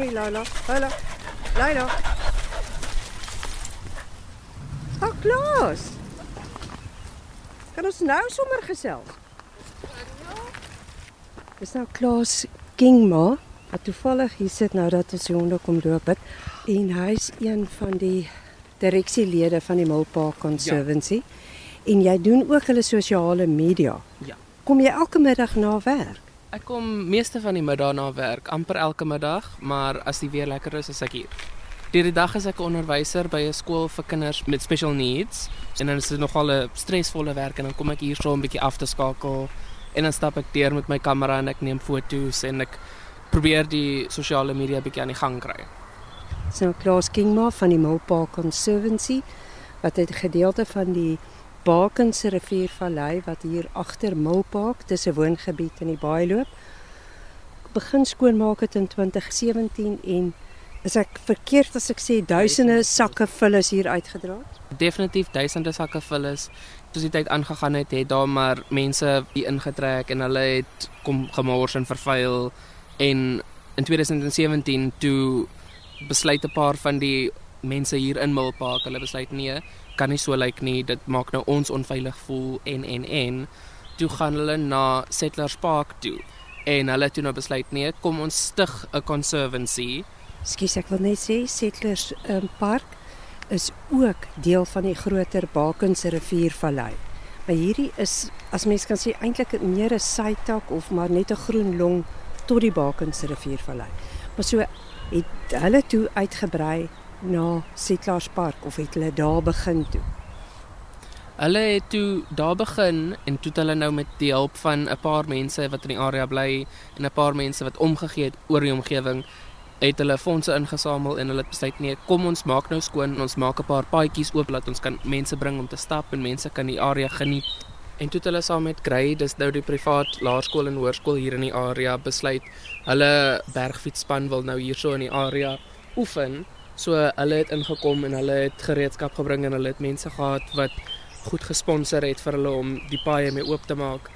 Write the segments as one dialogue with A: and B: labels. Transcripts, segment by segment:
A: Kom hier Laila. Laila. Laila. Ag Klaas. Kan ons nou sommer gesels? Dis nou Klaas Kingma. Wat toevallig hier sit nou dat ons honde kom loop het en hy's een van die direksielede van die Milpark Conservancy. Ja. En jy doen ook hulle sosiale media.
B: Ja.
A: Kom jy elke middag na werk?
B: Ek kom meeste van die middag na werk, amper elke middag, maar as die weer lekker is, is ek hier. Deur die dag is ek 'n onderwyser by 'n skool vir kinders met special needs en dan is dit nogal 'n stresvolle werk en dan kom ek hier so 'n bietjie af te skakel en dan stap ek deur met my kamera en ek neem foto's en ek probeer die sosiale media bietjie aan die gang kry.
A: So Klaas Kingma van die Milpark Conservancy wat 'n gedeelte van die Bakense riviervallei wat hier agter Milpark tussen woongebied en die baai loop. Begin skoonmaak het in 2017 en is ek verkeerd as ek sê duisende sakke vullis hier uitgedra?
B: Definitief duisende sakke vullis. Soos die tyd aangegaan het, het daar maar mense hier ingetrek en hulle het kom gemors en vervuil en in 2017 toe besluit 'n paar van die mense hier in Milpark, hulle besluit nee, kan nie so lyk nie. Dit maak nou ons onveilig voel en en en toe gaan hulle na Settlers Park toe. En hulle toe nou besluit nee, kom ons stig 'n conservancy.
A: Skus ek wil net sê Settlers um, Park is ook deel van die groter Bakense riviervallei. Maar hierdie is as mens kan sê eintlik meer 'n sytak of maar net 'n groen long tot die Bakense riviervallei. Maar so het hulle toe uitgebrei na Settlers Park of het hulle daar begin toe?
B: Hulle het toe daar begin en toe het hulle nou met die hulp van 'n paar mense wat in die area bly en 'n paar mense wat omgegee het oor die omgewing het hulle fondse ingesamel en hulle het besluit nee, kom ons maak nou skoon en ons maak 'n paar paadjies oop dat ons kan mense bring om te stap en mense kan die area geniet. En toe het hulle saam met Grey, dis nou die privaat laerskool en hoërskool hier in die area besluit hulle bergfietsspan wil nou hierso in die area oefen So hulle het ingekom en hulle het gereedskap gebring en hulle het mense gehad wat goed gesponsor het vir hulle om die paaie mee oop te maak.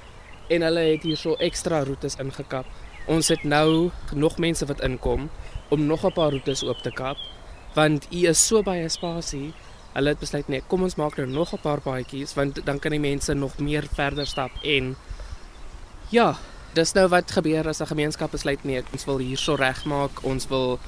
B: En hulle het hierso ekstra roetes ingekap. Ons het nou nog mense wat inkom om nog 'n paar roetes oop te kap want u is so baie spasie. Hulle het besluit nee, kom ons maak nou nog 'n paar paadjies want dan kan die mense nog meer verder stap en ja, dis nou wat gebeur as 'n gemeenskap besluit nee, ons wil hierso regmaak, ons wil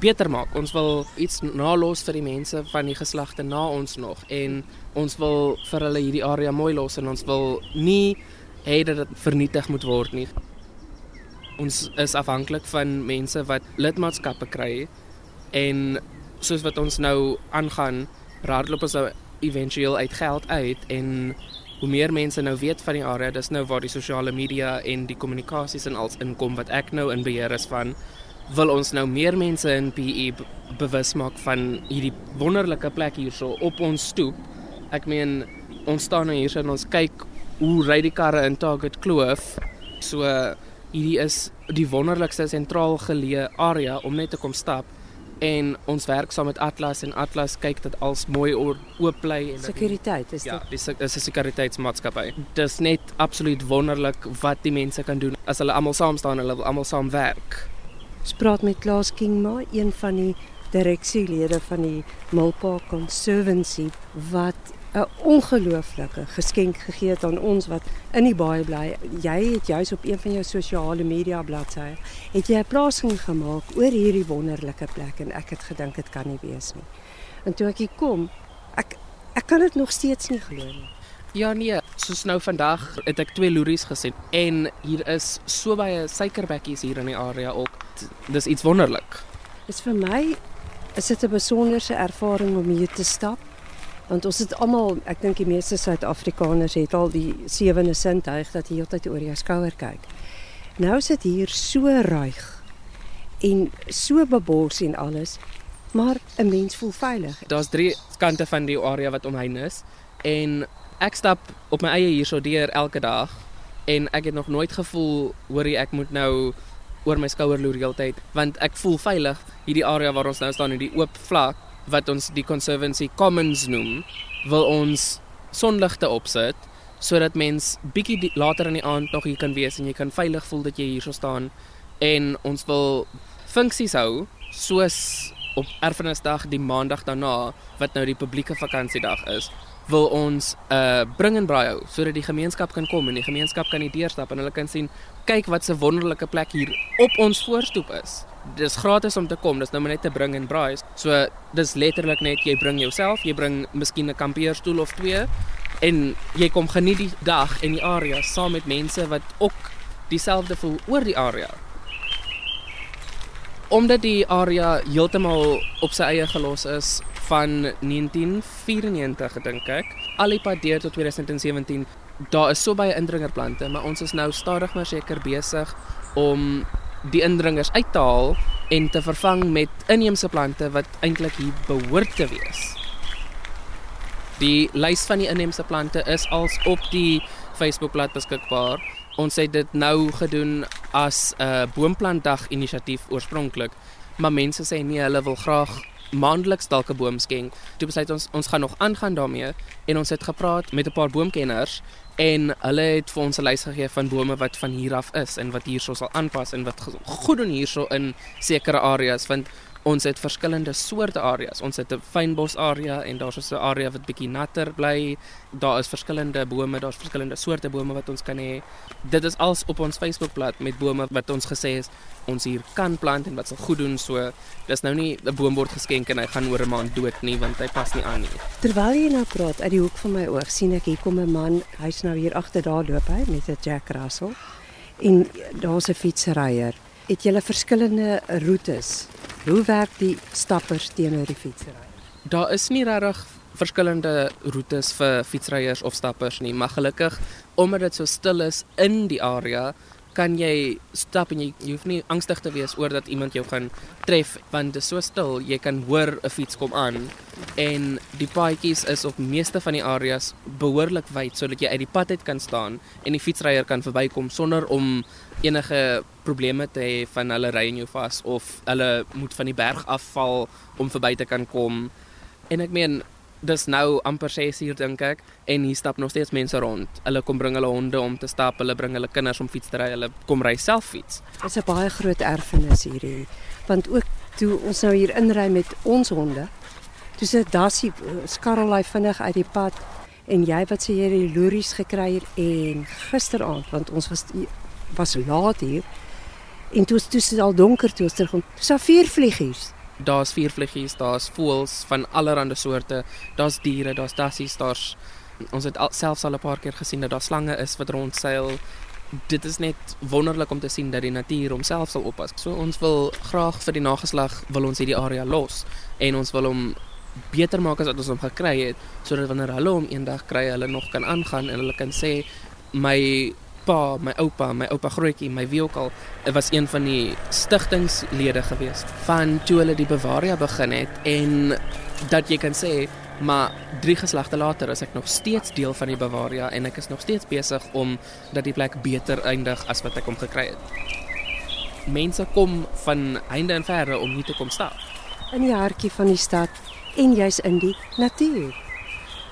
B: beter maak. Ons wil iets nalos vir die mense van die geslagte na ons nog en ons wil vir hulle hierdie area mooi los en ons wil nie hê dat dit vernietig moet word nie. Ons is afhanklik van mense wat lidmaatskappe kry en soos wat ons nou aangaan, raadloop ons nou éventueel uit geld uit en hoe meer mense nou weet van die area, dis nou waar die sosiale media en die kommunikasies en als inkom wat ek nou in beheer is van wil ons nou meer mense in PE bewus maak van hierdie wonderlike plek hierso op ons stoep. Ek meen ons staan nou hierso en ons kyk hoe ry die karre in Target Kloof. So hierdie is die wonderlikste sentraal geleë area om net te kom stap en ons werk saam met Atlas en Atlas kyk dat alles mooi oop bly en
A: sekuriteit is
B: ja,
A: dit.
B: Ja, dis 'n sekuriteitsmaatskappy. Dis net absoluut wonderlik wat die mense kan doen as hulle almal saam staan en hulle almal saam werk.
A: Ons praat met Klaas Kingma, een van die direksielede van die Milpark Conservancy wat 'n ongelooflike geskenk gegee het aan ons wat in die baie bly. Jy het juis op een van jou sosiale media bladsye het jy 'n plasing gemaak oor hierdie wonderlike plek en ek het gedink dit kan nie wees nie. En toe ek hier kom, ek ek kan dit nog steeds nie glo nie.
B: Ja nee, soos nou vandag het ek twee loeries gesien en hier is so baie suikerbekkies hier in die area ook. Dis iets wonderlik.
A: Dis vir my is dit 'n besonderse ervaring om hier te stap. Want ons het almal, ek dink die meeste Suid-Afrikaners het al die sewende sintuig dat jy heeltyd oor jou skouer kyk. Nou sit hier so ruig en so bebos en alles, maar 'n mens voel veilig.
B: Daar's drie kante van die area wat omheen is en ek stap op my eie hierso deur elke dag en ek het nog nooit gevoel hoor ek moet nou oor my skouer loer heeltyd want ek voel veilig. Hierdie area waar ons nou staan in die oop vlak wat ons die conservancy commons noem wil ons sonligte opsit sodat mens bietjie later in die aand nog hier kan wees en jy kan veilig voel dat jy hierso staan. En ons wil funksies hou soos op Erfenisdag die maandag daarna wat nou die publieke vakansiedag is, wil ons 'n uh, bring en braai hou sodat die gemeenskap kan kom en die gemeenskap kan die deurstap en hulle kan sien kyk wat 'n wonderlike plek hier op ons voorstoep is. Dis gratis om te kom, dis nou net te bring en braai. So dis letterlik net jy bring jouself, jy bring miskien 'n kampeerstoel of twee en jy kom geniet die dag en die area saam met mense wat ook dieselfde voel oor die area. Omdat die area heeltemal op sy eie gelos is van 1994 dink ek, al die pad deur tot 2017, daar is so baie indringerplante, maar ons is nou stadig maar seker besig om die indringers uit te haal en te vervang met inheemse plante wat eintlik hier behoort te wees. Die lys van die inheemse plante is als op die Facebookblad beskikbaar. Ons het dit nou gedoen as 'n uh, boomplantdag inisiatief oorspronklik, maar mense sê nee, hulle wil graag maandeliks dalk 'n boom skenk. Toe besluit ons ons gaan nog aangaan daarmee en ons het gepraat met 'n paar boomkenners en hulle het vir ons 'n lys gegee van bome wat van hier af is en wat hierso sal aanpas en wat goed doen hierso in sekere areas want Ons het verskillende soorte areas. Ons het 'n fynbos area en daar's 'n area wat bietjie natter bly. Daar is verskillende bome, daar's verskillende soorte bome wat ons kan hê. Dit is als op ons Facebookblad met bome wat ons gesê is ons hier kan plant en wat sal goed doen. So dis nou nie 'n boom word geskenk en hy gaan oor 'n maand dood nie want hy pas nie aan nie.
A: Terwyl jy nou praat uit die hoek van my oog, sien ek hier kom 'n man. Hy's nou hier agter daar loop hy met 'n Jack Russell. En daar's 'n fietsryer. Het jy verskillende roetes Hoe werk die stappers teenoor die fietsryers?
B: Daar is nie regtig verskillende roetes vir fietsryers of stappers nie, maar gelukkig omdat dit so stil is in die area, kan jy stap en jy, jy hoef nie angstig te wees oor dat iemand jou gaan tref want dit is so stil, jy kan hoor 'n fiets kom aan en die paadjies is op meeste van die areas behoorlik wyd sodat jy uit die pad uit kan staan en die fietsryer kan verbykom sonder om enige probleme te hê van hulle ry in jou vas of hulle moet van die berg afval om verby te kan kom. En ek meen dis nou amper 6 uur dink ek en hier stap nog steeds mense rond. Hulle kom bring hulle honde om te stap, hulle bring hulle kinders om fiets te ry, hulle kom ry self fiets.
A: Dit is 'n baie groot erfenis hierdie. Want ook toe ons nou hier inry met ons honde, toe sit Dassie skarrel hy vinnig uit die pad en jy wat sê jy het die loeries gekry hier en gisteraand want ons was was laat hier. En toe is dit al donker toe ons terugkom. Dis al vier vliegies.
B: Daar's vier vliegies, daar's voëls van allerlei soorte. Daar's diere, daar's dassies, daar's ons het al, selfs al 'n paar keer gesien dat daar slange is wat rondseil. Dit is net wonderlik om te sien dat die natuur homself sal oppas. So ons wil graag vir die nageslag wil ons hierdie area los en ons wil hom beter maak as wat ons hom gekry het sodat wanneer hulle hom eendag kry, hulle nog kan aangaan en hulle kan sê my pa, my oupa, my oupa grootjie, my wie ook al, was een van die stigtingslede gewees van toe hulle die Bavaria begin het en dat jy kan sê maar drie geslagte later is ek nog steeds deel van die Bavaria en ek is nog steeds besig om dat die plek beter eindig as wat ek hom gekry het. Mense kom van heinde en verre om hier te kom staan
A: in die hartjie van die stad en jy's in die natuur.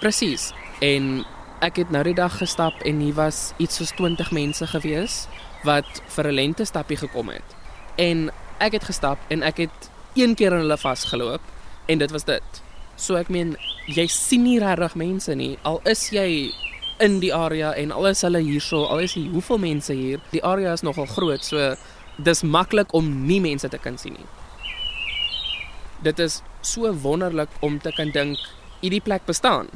B: Presies. En ek het nou die dag gestap en hier was iets soos 20 mense gewees wat vir 'n lente stappie gekom het. En ek het gestap en ek het een keer in hulle vasgeloop en dit was dit. So ek meen jy sien nie regtig mense nie al is jy in die area en al is hulle hierso, al is hier hoeveel mense hier. Die area is nogal groot, so dis maklik om nie mense te kan sien nie. Dit is so wonderlik om te kan dink hierdie plek bestaan.